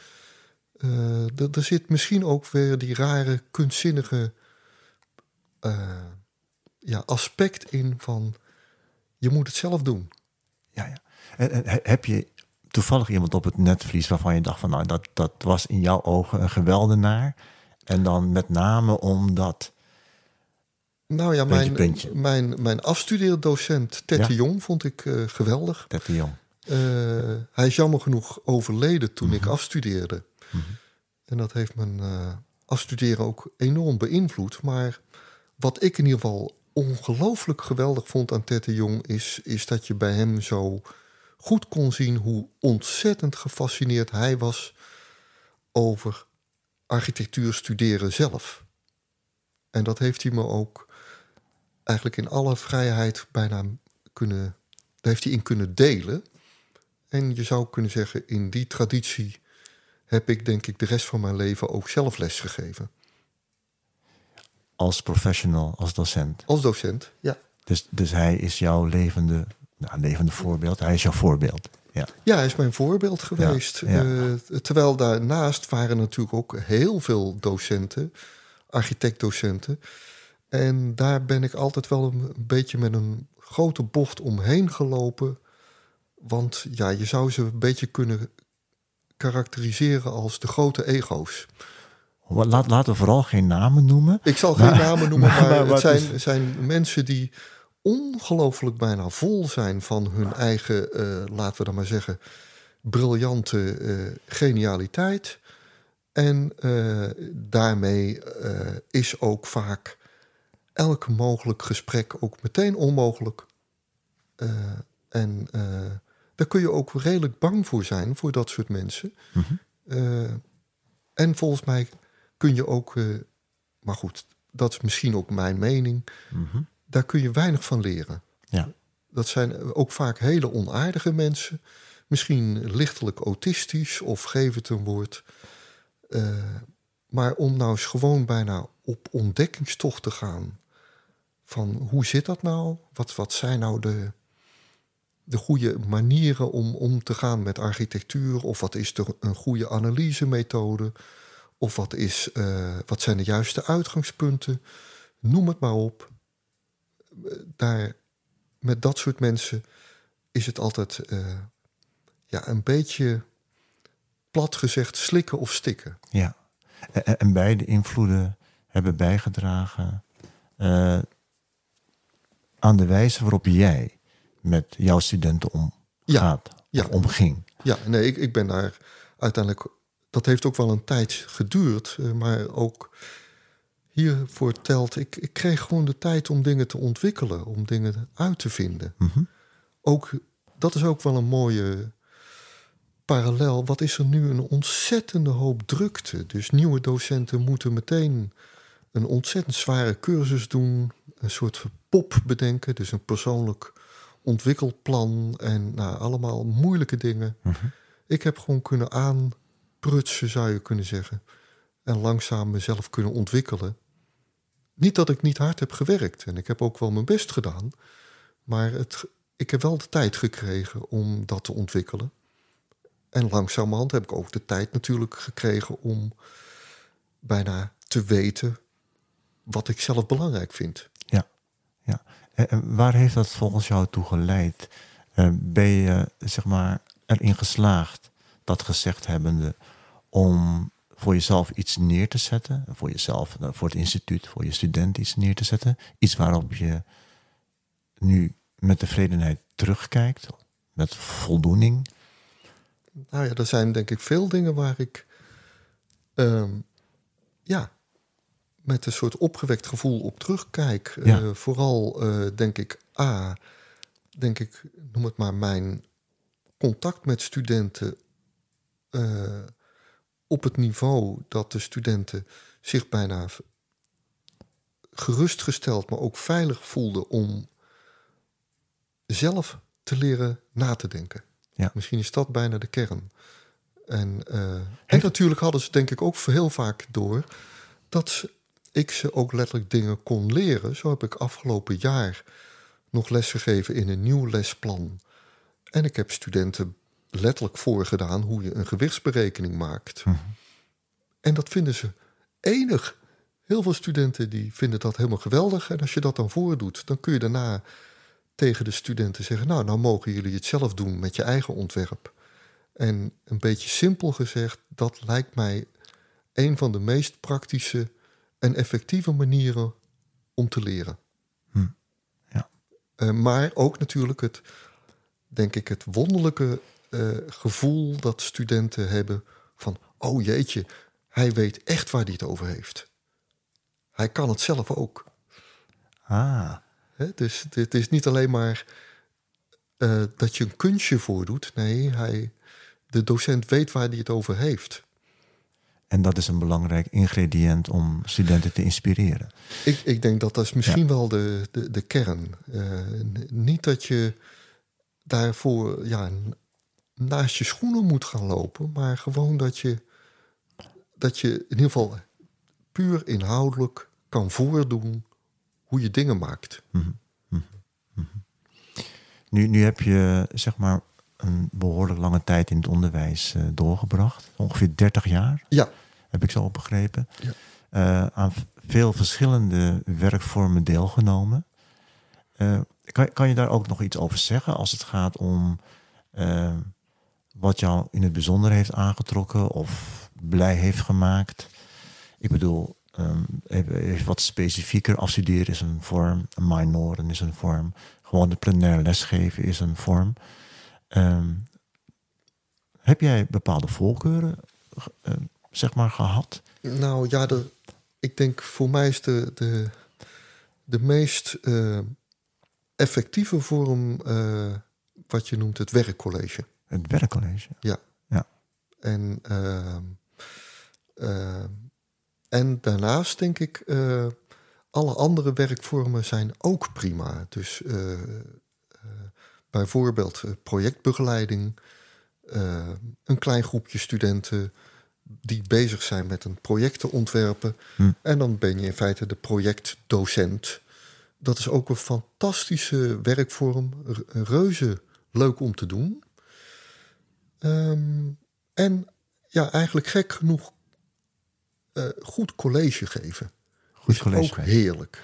er zit misschien ook weer die rare, kunstzinnige ja, aspect in van je moet het zelf doen. Ja, ja. En heb je toevallig iemand op het netvlies waarvan je dacht van nou, dat, dat was in jouw ogen een geweldenaar. En dan met name omdat. Nou ja, mijn, mijn, mijn afstudeerdocent Ted de Jong vond ik uh, geweldig. Ted de Jong. Uh, hij is jammer genoeg overleden toen ik mhm. afstudeerde. Mm En dat heeft mijn uh, afstuderen ook enorm beïnvloed. Maar wat ik in ieder geval ongelooflijk geweldig vond aan Ted de Jong... is, is dat je bij hem zo goed kon zien hoe ontzettend gefascineerd hij was over architectuur studeren zelf. En dat heeft hij me ook eigenlijk in alle vrijheid bijna kunnen, daar heeft hij in kunnen delen. En je zou kunnen zeggen, in die traditie heb ik denk ik de rest van mijn leven ook zelf les gegeven. Als professional, als docent? Als docent, ja. Dus, dus hij is jouw levende nou, levende voorbeeld. Hij is jouw voorbeeld. Ja, ja hij is mijn voorbeeld geweest. Eh, terwijl daarnaast waren natuurlijk ook heel veel docenten, architectdocenten. En daar ben ik altijd wel een beetje met een grote bocht omheen gelopen. Want ja, je zou ze een beetje kunnen karakteriseren als de grote ego's. Laat, laten we vooral geen namen noemen. Ik zal geen namen noemen, *laughs* maar, het zijn, zijn mensen die ongelooflijk bijna vol zijn van hun eigen, uh, laten we dan maar zeggen, briljante uh, genialiteit. En uh, daarmee is ook vaak elk mogelijk gesprek ook meteen onmogelijk. en daar kun je ook redelijk bang voor zijn, voor dat soort mensen. Mhm. en volgens mij kun je ook, maar goed, dat is misschien ook mijn mening. Mm daar kun je weinig van leren. Ja. Dat zijn ook vaak hele onaardige mensen. Misschien lichtelijk autistisch of geef het een woord. Uh, maar om nou eens gewoon bijna op ontdekkingstocht te gaan. Van hoe zit dat nou? Wat, wat zijn nou de, de goede manieren om om te gaan met architectuur? Of wat is er een goede analysemethode? Of wat, is, uh, wat zijn de juiste uitgangspunten? Noem het maar op daar, met dat soort mensen is het altijd uh, ja, een beetje plat gezegd slikken of stikken. Ja, en, en beide invloeden hebben bijgedragen uh, aan de wijze waarop jij met jouw studenten omgaat ja, ja. omging. Ja, nee, ik, ik ben daar uiteindelijk. Dat heeft ook wel een tijd geduurd, uh, maar ook hiervoor telt. Ik, ik kreeg gewoon de tijd om dingen te ontwikkelen, om dingen uit te vinden. Mhm. Ook, dat is ook wel een mooie parallel. Wat is er nu een ontzettende hoop drukte? Dus nieuwe docenten moeten meteen een ontzettend zware cursus doen, een soort pop bedenken, dus een persoonlijk ontwikkelplan en nou, allemaal moeilijke dingen. Mhm. Ik heb gewoon kunnen aanprutsen, zou je kunnen zeggen en langzaam mezelf kunnen ontwikkelen. Niet dat ik niet hard heb gewerkt en ik heb ook wel mijn best gedaan, maar het, ik heb wel de tijd gekregen om dat te ontwikkelen. En langzamerhand heb ik ook de tijd natuurlijk gekregen om bijna te weten wat ik zelf belangrijk vind. Ja, ja. En waar heeft dat volgens jou toe geleid? Uh, ben je zeg maar erin geslaagd, dat gezegd hebbende, om voor jezelf iets neer te zetten? Voor jezelf, voor het instituut, voor je student iets neer te zetten? Iets waarop je nu met tevredenheid terugkijkt, met voldoening? Nou ja, er zijn denk ik veel dingen waar ik ehm, ja, met een soort opgewekt gevoel op terugkijk. Uh, vooral uh, denk ik, A, denk ik, noem het maar, mijn contact met studenten op het niveau dat de studenten zich bijna gerustgesteld, maar ook veilig voelden om zelf te leren na te denken. Ja. Misschien is dat bijna de kern. En, uh, en natuurlijk hadden ze denk ik ook heel vaak door dat ze, ik ze ook letterlijk dingen kon leren. Zo heb ik afgelopen jaar nog lesgegeven in een nieuw lesplan. En ik heb studenten letterlijk voorgedaan hoe je een gewichtsberekening maakt. Mhm. En dat vinden ze enig. Heel veel studenten die vinden dat helemaal geweldig. En als je dat dan voordoet, dan kun je daarna tegen de studenten zeggen: Nou, nou mogen jullie het zelf doen met je eigen ontwerp. En een beetje simpel gezegd, dat lijkt mij een van de meest praktische en effectieve manieren om te leren. Hm. Ja. Uh, maar ook natuurlijk het, denk ik, het wonderlijke uh, gevoel dat studenten hebben van, oh jeetje, hij weet echt waar hij het over heeft. Hij kan het zelf ook. Ah. dus het is niet alleen maar uh, dat je een kunstje voordoet. Nee, hij, de docent weet waar hij het over heeft. En dat is een belangrijk ingrediënt om studenten te inspireren. Ik, ik denk dat dat is misschien wel de, de, de kern. Uh, niet dat je daarvoor ja, naast je schoenen moet gaan lopen, maar gewoon dat je, dat je in ieder geval puur inhoudelijk kan voordoen hoe je dingen maakt. Mm -hmm. Nu, nu heb je zeg maar een behoorlijk lange tijd in het onderwijs uh, doorgebracht. Ongeveer 30 jaar. Ja. Heb ik zo begrepen. Ja. Uh, aan veel verschillende werkvormen deelgenomen. Uh, kan, kan je daar ook nog iets over zeggen als het gaat om wat jou in het bijzonder heeft aangetrokken of blij heeft gemaakt? Ik bedoel, even, wat specifieker, afstuderen is een vorm, minoren is een vorm, gewoon de plenair lesgeven is een vorm. Um, heb jij bepaalde voorkeuren uh, zeg maar gehad? Nou ja, de, ik denk voor mij is de, de, de meest uh, effectieve vorm uh, wat je noemt het werkcollege. Het werkcollege? Ja. ja. En, ehm, en daarnaast denk ik, alle andere werkvormen zijn ook prima. Dus Bijvoorbeeld eh, projectbegeleiding, uh, een klein groepje studenten die bezig zijn met een project te ontwerpen. Hm. En dan ben je in feite de projectdocent. Dat is ook een fantastische werkvorm, reuze leuk om te doen. Um, en ja, eigenlijk gek genoeg uh, goed college geven. Goed college ook heerlijk.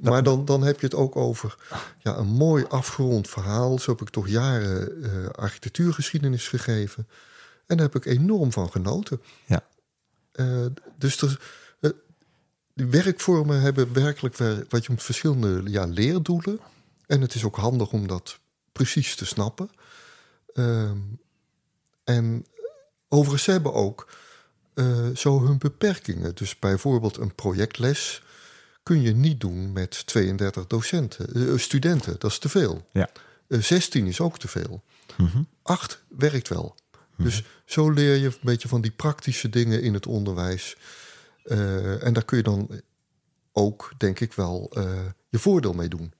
Maar dan, dan heb je het ook over ja, een mooi afgerond verhaal. Zo heb ik toch jaren uh, architectuurgeschiedenis gegeven. En daar heb ik enorm van genoten. Ja. Uh, dus er, uh, die werkvormen hebben werkelijk wat je moet verschillende ja, leerdoelen. En het is ook handig om dat precies te snappen. Ehm, en overigens hebben ook zo hun beperkingen. Dus bijvoorbeeld een projectles kun je niet doen met 32 docenten, uh, studenten. Dat is te veel. Ja. Uh, eh, 16 is ook te veel. Mm -hmm. 8 werkt wel. Mhm. Dus zo leer je een beetje van die praktische dingen in het onderwijs. En daar kun je dan ook, denk ik wel, je voordeel mee doen.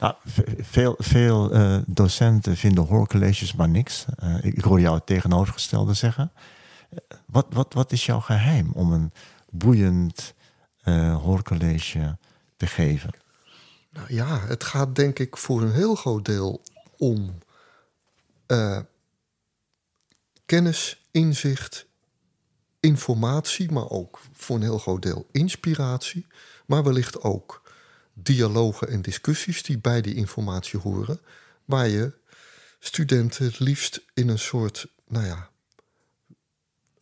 Nou, veel, veel docenten vinden hoorcolleges maar niks. Ik, ik, hoor jou het tegenovergestelde zeggen. wat, wat, wat is jouw geheim om een boeiend hoorcollege te geven? Nou ja, het gaat denk ik voor een heel groot deel om kennis, inzicht informatie, maar ook voor een heel groot deel inspiratie. Maar wellicht ook dialogen en discussies die bij die informatie horen. Waar je studenten het liefst in een soort, nou ja,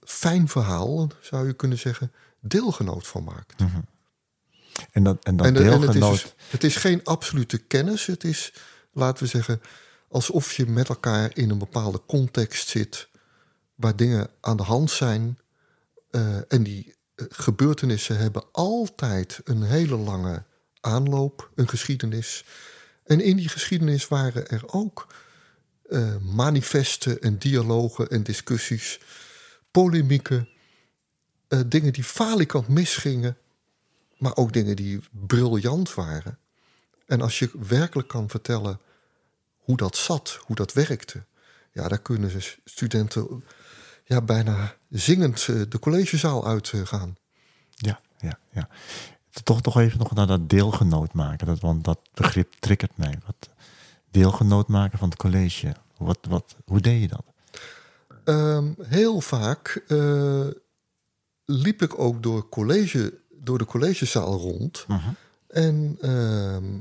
fijn verhaal, zou je kunnen zeggen, deelgenoot van maakt. Mhm. En dat, en dat En, en deelgenoot... het, is, dus- het is geen absolute kennis. Het is, laten we zeggen, alsof je met elkaar in een bepaalde context zit. Waar dingen aan de hand zijn. eh, en die eh, gebeurtenissen hebben altijd een hele lange aanloop, een geschiedenis. En in die geschiedenis waren er ook eh, manifesten en dialogen en discussies, polemieken, eh, dingen die falikant misgingen, maar ook dingen die briljant waren. En als je werkelijk kan vertellen hoe dat zat, hoe dat werkte, ja, daar kunnen ze studenten ja, bijna zingend eh, de collegezaal uitgaan. Ja, ja, ja. Toch, toch even nog naar dat deelgenoot maken. Dat, want dat begrip triggert mij. Wat, deelgenoot maken van het college. Wat, wat, hoe deed je dat? Ehm, heel vaak eh, liep ik ook door, college, door de collegezaal rond. En ehm,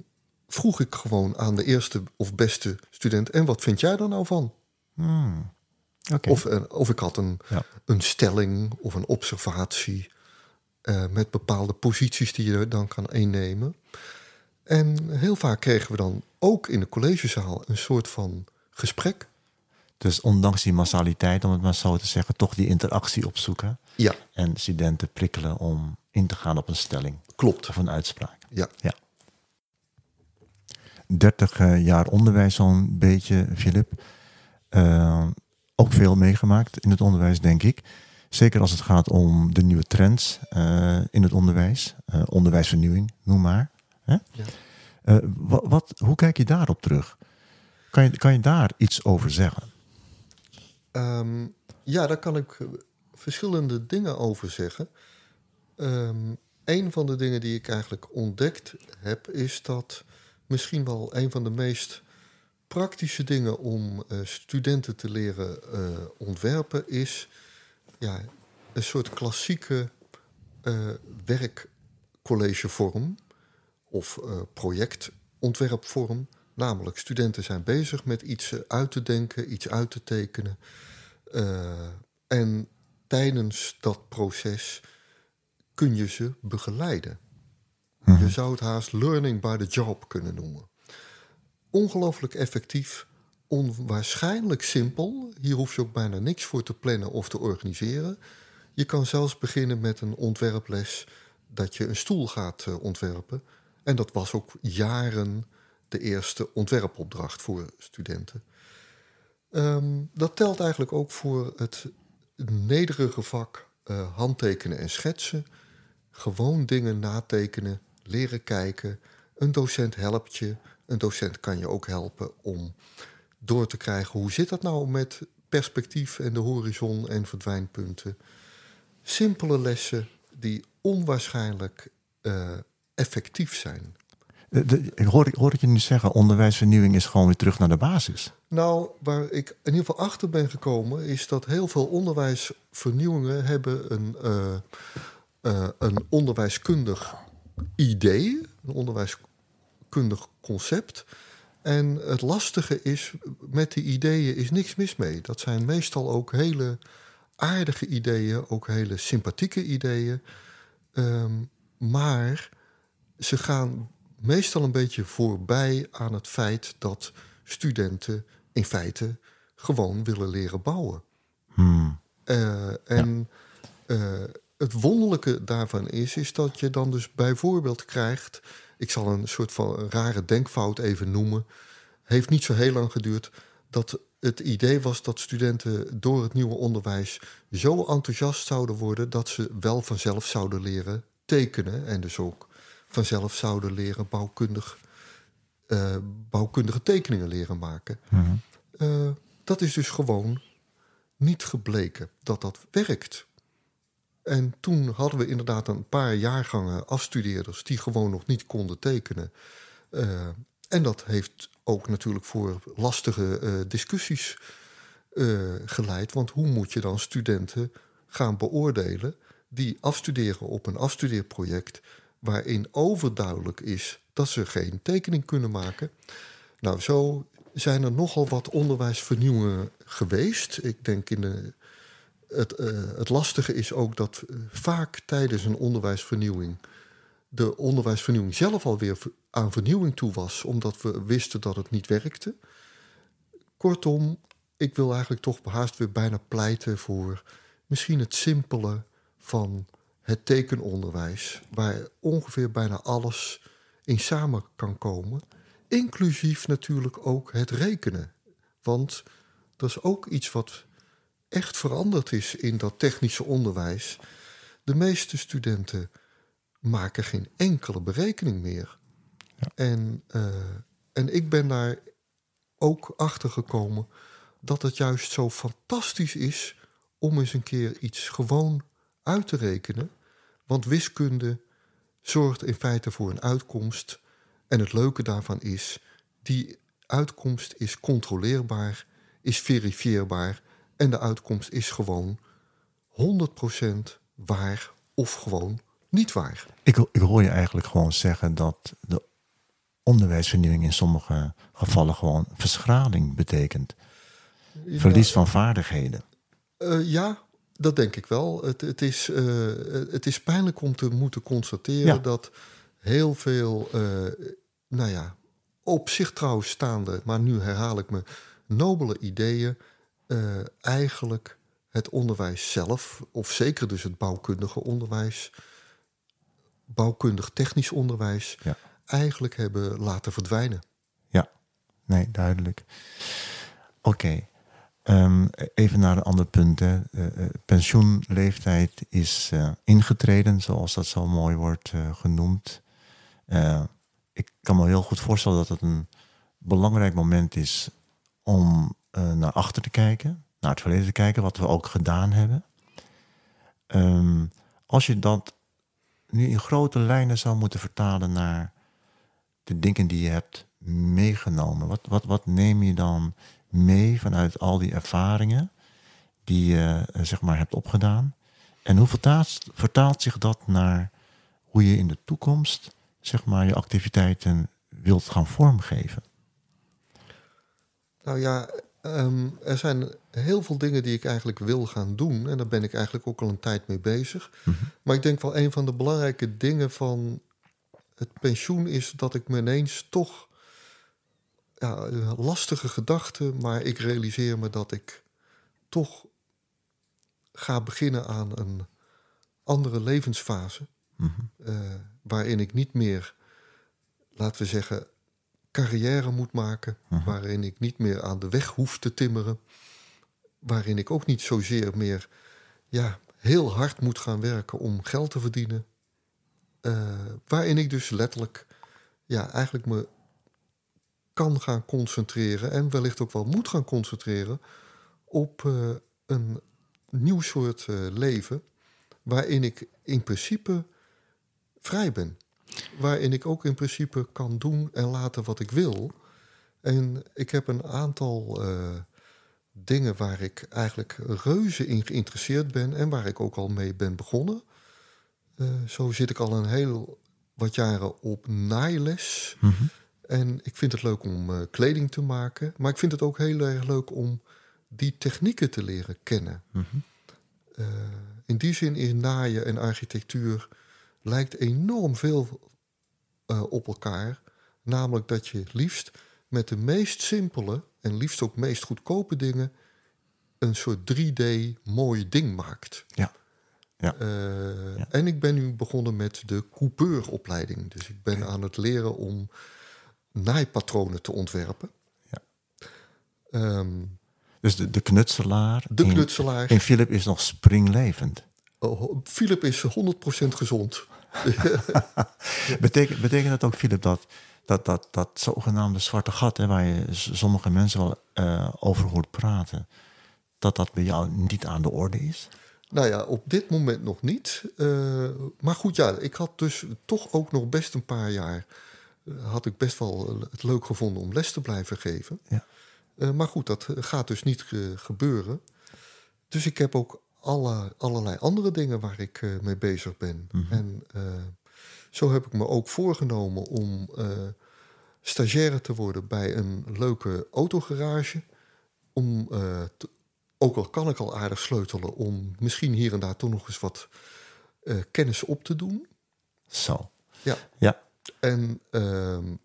vroeg ik gewoon aan de eerste of beste student: En wat vind jij er nou van? Hmm. Of, eh, of ik had een, Ja. een stelling of een observatie eh, met bepaalde posities die je dan kan innemen. En heel vaak kregen we dan ook in de collegezaal een soort van gesprek. Dus ondanks die massaliteit, om het maar zo te zeggen, toch die interactie opzoeken. Ja, En studenten prikkelen om in te gaan op een stelling klopt. of een uitspraak. Ja. Ja. 30 eh, jaar onderwijs zo'n beetje, Filip. Eh, ook veel meegemaakt in het onderwijs, denk ik. Zeker als het gaat om de nieuwe trends eh, in het onderwijs. Eh, onderwijsvernieuwing, noem maar. Hè? Ja. Eh, wat, wat, hoe kijk je daarop terug? Kan je, kan je daar iets over zeggen? Ehm, ja, daar kan ik verschillende dingen over zeggen. Ehm een van de dingen die ik eigenlijk ontdekt heb, is dat misschien wel een van de meest praktische dingen om studenten te leren ontwerpen is ja, een soort klassieke eh, werkcollegevorm of eh, projectontwerpvorm. Namelijk, studenten zijn bezig met iets eh, uit te denken, iets uit te tekenen. En tijdens dat proces kun je ze begeleiden. Je zou het haast learning by the job kunnen noemen. Ongelooflijk effectief, onwaarschijnlijk simpel. Hier hoef je ook bijna niks voor te plannen of te organiseren. Je kan zelfs beginnen met een ontwerples dat je een stoel gaat eh, ontwerpen. En dat was ook jaren de eerste ontwerpopdracht voor studenten. Ehm, dat telt eigenlijk ook voor het nederige vak eh, handtekenen en schetsen. Gewoon dingen natekenen, leren kijken. Een docent helpt je. Een docent kan je ook helpen om door te krijgen hoe zit dat nou met perspectief en de horizon en verdwijnpunten. Simpele lessen die onwaarschijnlijk eh, effectief zijn. De- de- ik hoor, ik hoor je nu zeggen, onderwijsvernieuwing is gewoon weer terug naar de basis. Nou, waar ik in ieder geval achter ben gekomen, is dat heel veel onderwijsvernieuwingen hebben een, eh, eh, een onderwijskundig idee, een onderwijskundig concept. En het lastige is, met die ideeën is niks mis mee. Dat zijn meestal ook hele aardige ideeën, ook hele sympathieke ideeën. Ehm, maar ze gaan meestal een beetje voorbij aan het feit dat studenten in feite gewoon willen leren bouwen. Hmm. Eh, en eh, het wonderlijke daarvan is, is dat je dan dus bijvoorbeeld krijgt. Ik zal een soort van rare denkfout even noemen. Heeft niet zo heel lang geduurd. Dat het idee was dat studenten door het nieuwe onderwijs zo enthousiast zouden worden dat ze wel vanzelf zouden leren tekenen. En dus ook vanzelf zouden leren bouwkundig, eh, bouwkundige tekeningen leren maken. Mhm. Eh, dat is dus gewoon niet gebleken dat dat werkt. En toen hadden we inderdaad een paar jaargangen afstudeerders die gewoon nog niet konden tekenen. Eh, en dat heeft ook natuurlijk voor lastige eh, discussies eh, geleid. Want hoe moet je dan studenten gaan beoordelen die afstuderen op een afstudeerproject waarin overduidelijk is dat ze geen tekening kunnen maken. Nou, zo zijn er nogal wat onderwijsvernieuwingen geweest. Ik denk in de, het, uh, het lastige is ook dat uh, vaak tijdens een onderwijsvernieuwing de onderwijsvernieuwing zelf alweer aan vernieuwing toe was, omdat we wisten dat het niet werkte. Kortom, ik wil eigenlijk toch haast weer bijna pleiten voor misschien het simpele van het tekenonderwijs, waar ongeveer bijna alles in samen kan komen, inclusief natuurlijk ook het rekenen. Want dat is ook iets wat echt veranderd is in dat technische onderwijs. De meeste studenten maken geen enkele berekening meer. Ja. En, uh, en ik ben daar ook achter gekomen dat het juist zo fantastisch is om eens een keer iets gewoon uit te rekenen. Want wiskunde zorgt in feite voor een uitkomst. En het leuke daarvan is, die uitkomst is controleerbaar, is verifieerbaar en de uitkomst is gewoon 100% waar of gewoon niet waar. Ik, ik hoor je eigenlijk gewoon zeggen dat de onderwijsvernieuwing in sommige gevallen gewoon verschraling betekent. Verlies van vaardigheden. Uh, ja, dat denk ik wel. Het, het, is, uh, het is pijnlijk om te moeten constateren dat heel veel, uh, nou ja, op zich trouwens staande, maar nu herhaal ik me, nobele ideeën eigenlijk het onderwijs zelf, of zeker dus het bouwkundige onderwijs, bouwkundig technisch onderwijs, ja. eigenlijk hebben laten verdwijnen. Ja, nee, duidelijk. Oké. Um, even naar een ander punt. Hè. Uh, pensioenleeftijd is uh, ingetreden, zoals dat zo mooi wordt uh, genoemd. ik kan me heel goed voorstellen dat het een belangrijk moment is om naar achter te kijken, naar het verleden te kijken, wat we ook gedaan hebben. Um, als je dat nu in grote lijnen zou moeten vertalen naar de dingen die je hebt meegenomen, wat, wat, wat neem je dan mee vanuit al die ervaringen die je eh, zeg maar hebt opgedaan? En hoe vertaalt, vertaalt zich dat naar hoe je in de toekomst zeg maar, je activiteiten wilt gaan vormgeven? Nou ja, um, er zijn heel veel dingen die ik eigenlijk wil gaan doen. En daar ben ik eigenlijk ook al een tijd mee bezig. Mm -hmm. Maar ik denk wel een van de belangrijke dingen van het pensioen is dat ik me ineens toch ja, lastige gedachten, maar ik realiseer me dat ik toch ga beginnen aan een andere levensfase. Mm -hmm. uh, waarin ik niet meer, laten we zeggen, carrière moet maken. -hmm. Waarin ik niet meer aan de weg hoef te timmeren. Waarin ik ook niet zozeer meer ja, heel hard moet gaan werken om geld te verdienen. Uh, waarin ik dus letterlijk ja, eigenlijk me kan gaan concentreren en wellicht ook wel moet gaan concentreren op uh, een nieuw soort uh, leven waarin ik in principe vrij ben. Waarin ik ook in principe kan doen en laten wat ik wil. En ik heb een aantal uh, dingen waar ik eigenlijk reuze in geïnteresseerd ben en waar ik ook al mee ben begonnen. zo zit ik al een heel wat jaren op naailes. Mm -hmm. En ik vind het leuk om uh, kleding te maken. Maar ik vind het ook heel erg leuk om die technieken te leren kennen. Mm -hmm. uh, in die zin is naaien en architectuur lijkt enorm veel uh, op elkaar. Namelijk dat je liefst met de meest simpele en liefst ook meest goedkope dingen een soort 3D mooi ding maakt. Ja. Ja. ja. En ik ben nu begonnen met de coupeuropleiding. Dus ik ben aan het leren om naaipatronen te ontwerpen. Ja. Um, dus de, de knutselaar. De knutselaar. En Philip is nog springlevend. Oh, Philip is 100% gezond. *laughs* betekent, betekent dat ook, Philip, dat dat, dat, dat zogenaamde zwarte gat, hè, waar je sommige mensen wel uh, over hoort praten, dat dat bij jou niet aan de orde is? Nou ja, op dit moment nog niet. Uh, maar goed, ja, ik had dus toch ook nog best een paar jaar had ik best wel het leuk gevonden om les te blijven geven. Ja. Maar goed, dat gaat dus niet ge gebeuren. Dus ik heb ook alle, allerlei andere dingen waar ik eh, mee bezig ben. En eh, zo heb ik me ook voorgenomen om uh, stagiaire te worden bij een leuke autogarage. Om, te, ook al kan ik al aardig sleutelen, om misschien hier en daar toch nog eens wat kennis op te doen. Zo. Ja. ja. En, ehm,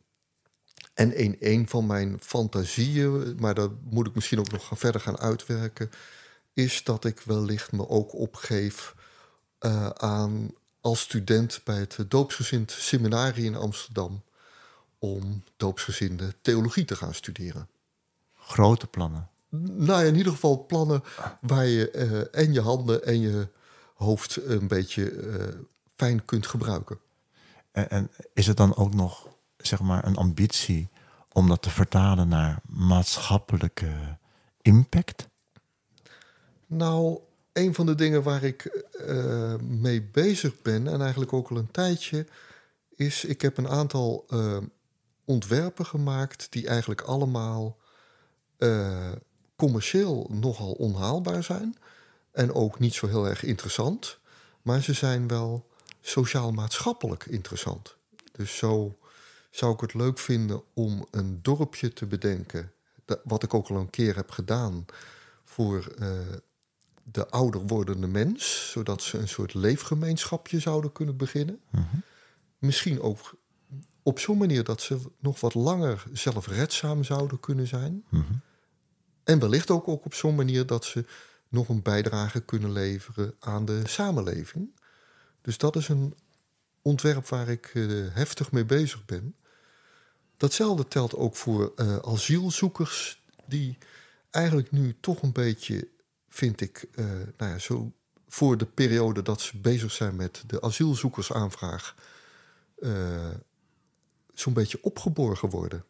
en in een van mijn fantasieën, maar dat moet ik misschien ook nog gaan verder gaan uitwerken, is dat ik wellicht me ook opgeef uh, aan als student bij het doopsgezind seminarie in Amsterdam om doopsgezinde theologie te gaan studeren. Grote plannen? Nou ja, in ieder geval plannen waar je uh, en je handen en je hoofd een beetje uh, fijn kunt gebruiken. En, en, is het dan ook nog zeg maar een ambitie om dat te vertalen naar maatschappelijke impact? Nou, een van de dingen waar ik uh, mee bezig ben, en eigenlijk ook al een tijdje, is ik heb een aantal uh, ontwerpen gemaakt die eigenlijk allemaal uh, commercieel nogal onhaalbaar zijn. En ook niet zo heel erg interessant. Maar ze zijn wel sociaal-maatschappelijk interessant. Dus zo zou ik het leuk vinden om een dorpje te bedenken. Wat ik ook al een keer heb gedaan voor de ouder wordende mens, zodat ze een soort leefgemeenschapje zouden kunnen beginnen. Misschien ook op zo'n manier dat ze nog wat langer zelfredzaam zouden kunnen zijn. En wellicht ook, ook op zo'n manier dat ze nog een bijdrage kunnen leveren aan de samenleving. Dus dat is een ontwerp waar ik uh, heftig mee bezig ben. Datzelfde telt ook voor uh, asielzoekers, die eigenlijk nu toch een beetje vind ik, uh, nou ja, zo voor de periode dat ze bezig zijn met de asielzoekersaanvraag, uh, zo'n beetje opgeborgen worden.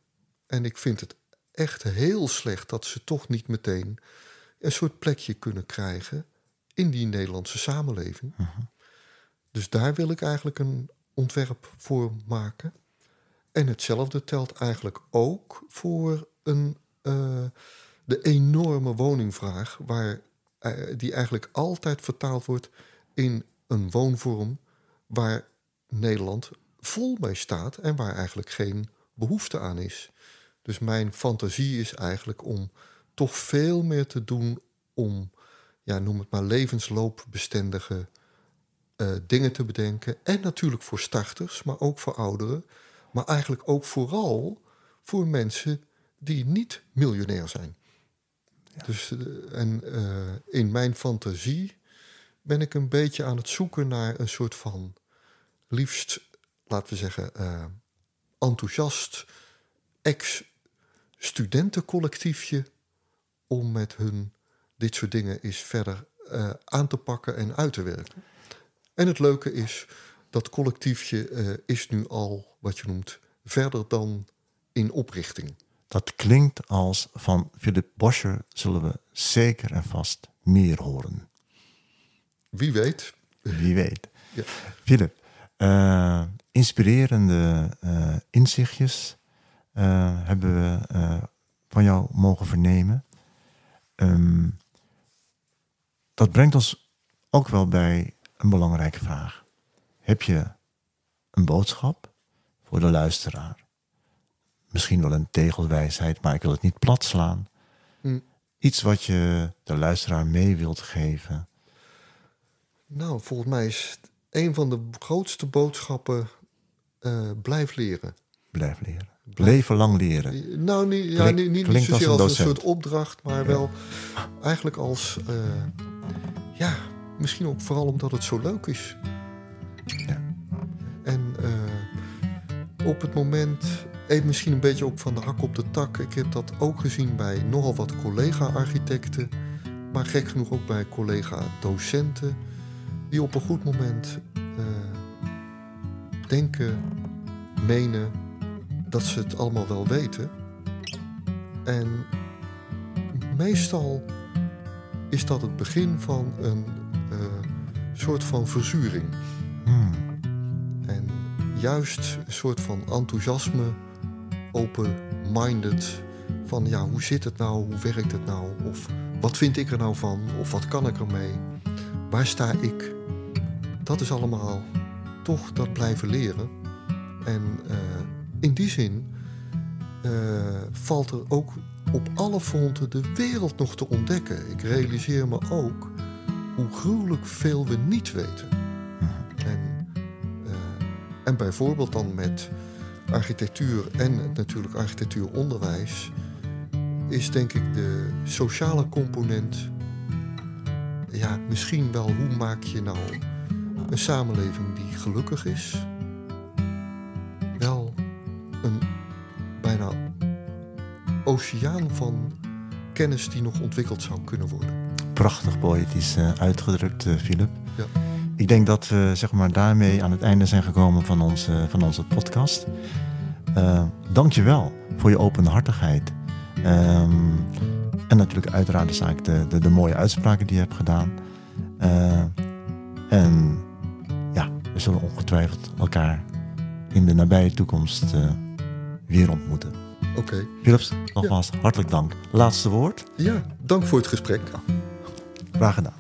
En ik vind het echt heel slecht dat ze toch niet meteen een soort plekje kunnen krijgen in die Nederlandse samenleving. Uh -huh. Dus daar wil ik eigenlijk een ontwerp voor maken. En hetzelfde telt eigenlijk ook voor een, uh, de enorme woningvraag, waar die eigenlijk altijd vertaald wordt in een woonvorm waar Nederland vol mee staat en waar eigenlijk geen behoefte aan is. Dus mijn fantasie is eigenlijk om toch veel meer te doen om, ja, noem het maar, levensloopbestendige uh, dingen te bedenken. En natuurlijk voor starters, maar ook voor ouderen. Maar eigenlijk ook vooral voor mensen die niet miljonair zijn. Dus, en uh, in mijn fantasie ben ik een beetje aan het zoeken naar een soort van liefst, laten we zeggen, uh, enthousiast ex-studentencollectiefje om met hun dit soort dingen eens verder aan te pakken en uit te werken. En het leuke is, dat collectiefje is nu al, wat je noemt, verder dan in oprichting. Dat klinkt als van Philip Boscher zullen we zeker en vast meer horen. Wie weet. Wie weet. Ja. Philip, uh, inspirerende uh, inzichtjes uh, hebben we van jou mogen vernemen. Um, dat brengt ons ook wel bij een belangrijke vraag. Heb je een boodschap voor de luisteraar? Misschien wel een tegelwijsheid, maar ik wil het niet plat slaan. Hm. Iets wat je de luisteraar mee wilt geven. Nou, volgens mij is een van de grootste boodschappen: uh, blijf leren. Blijf leren. Blijf... Leven lang leren. Nou, niet, ja, niet, niet, niet zozeer als een, als een, soort opdracht, maar wel eigenlijk als. Uh, ja, misschien ook vooral omdat het zo leuk is. Ja. En uh, op het moment Even misschien een beetje ook van de hak op de tak. Ik heb dat ook gezien bij nogal wat collega-architecten. Maar gek genoeg ook bij collega-docenten. Die op een goed moment uh, denken, menen dat ze het allemaal wel weten. En meestal is dat het begin van een uh, soort van verzuring. Hmm. En juist een soort van enthousiasme open-minded. Van ja, hoe zit het nou? Hoe werkt het nou? Of wat vind ik er nou van? Of wat kan ik ermee? waar sta ik? Dat is allemaal toch dat blijven leren. En uh, in die zin uh, valt er ook op alle fronten de wereld nog te ontdekken. Ik realiseer me ook hoe gruwelijk veel we niet weten. En, uh, en bijvoorbeeld dan met architectuur en natuurlijk architectuuronderwijs is denk ik de sociale component. Ja, misschien wel hoe maak je nou een samenleving die gelukkig is. Wel een bijna oceaan van kennis die nog ontwikkeld zou kunnen worden. Prachtig poëtisch uh, uitgedrukt, uh, Philip. Ja. Ik denk dat we zeg maar, daarmee aan het einde zijn gekomen van onze, van onze podcast. Uh, Dank je wel voor je openhartigheid. Um, en natuurlijk uiteraard de, zaak, de, de, de, mooie uitspraken die je hebt gedaan. Uh, en ja, we zullen ongetwijfeld elkaar in de nabije toekomst uh, weer ontmoeten. Oké. Okay. Philips, nogmaals ja. hartelijk dank. Laatste woord? Ja, dank voor het gesprek. Graag gedaan.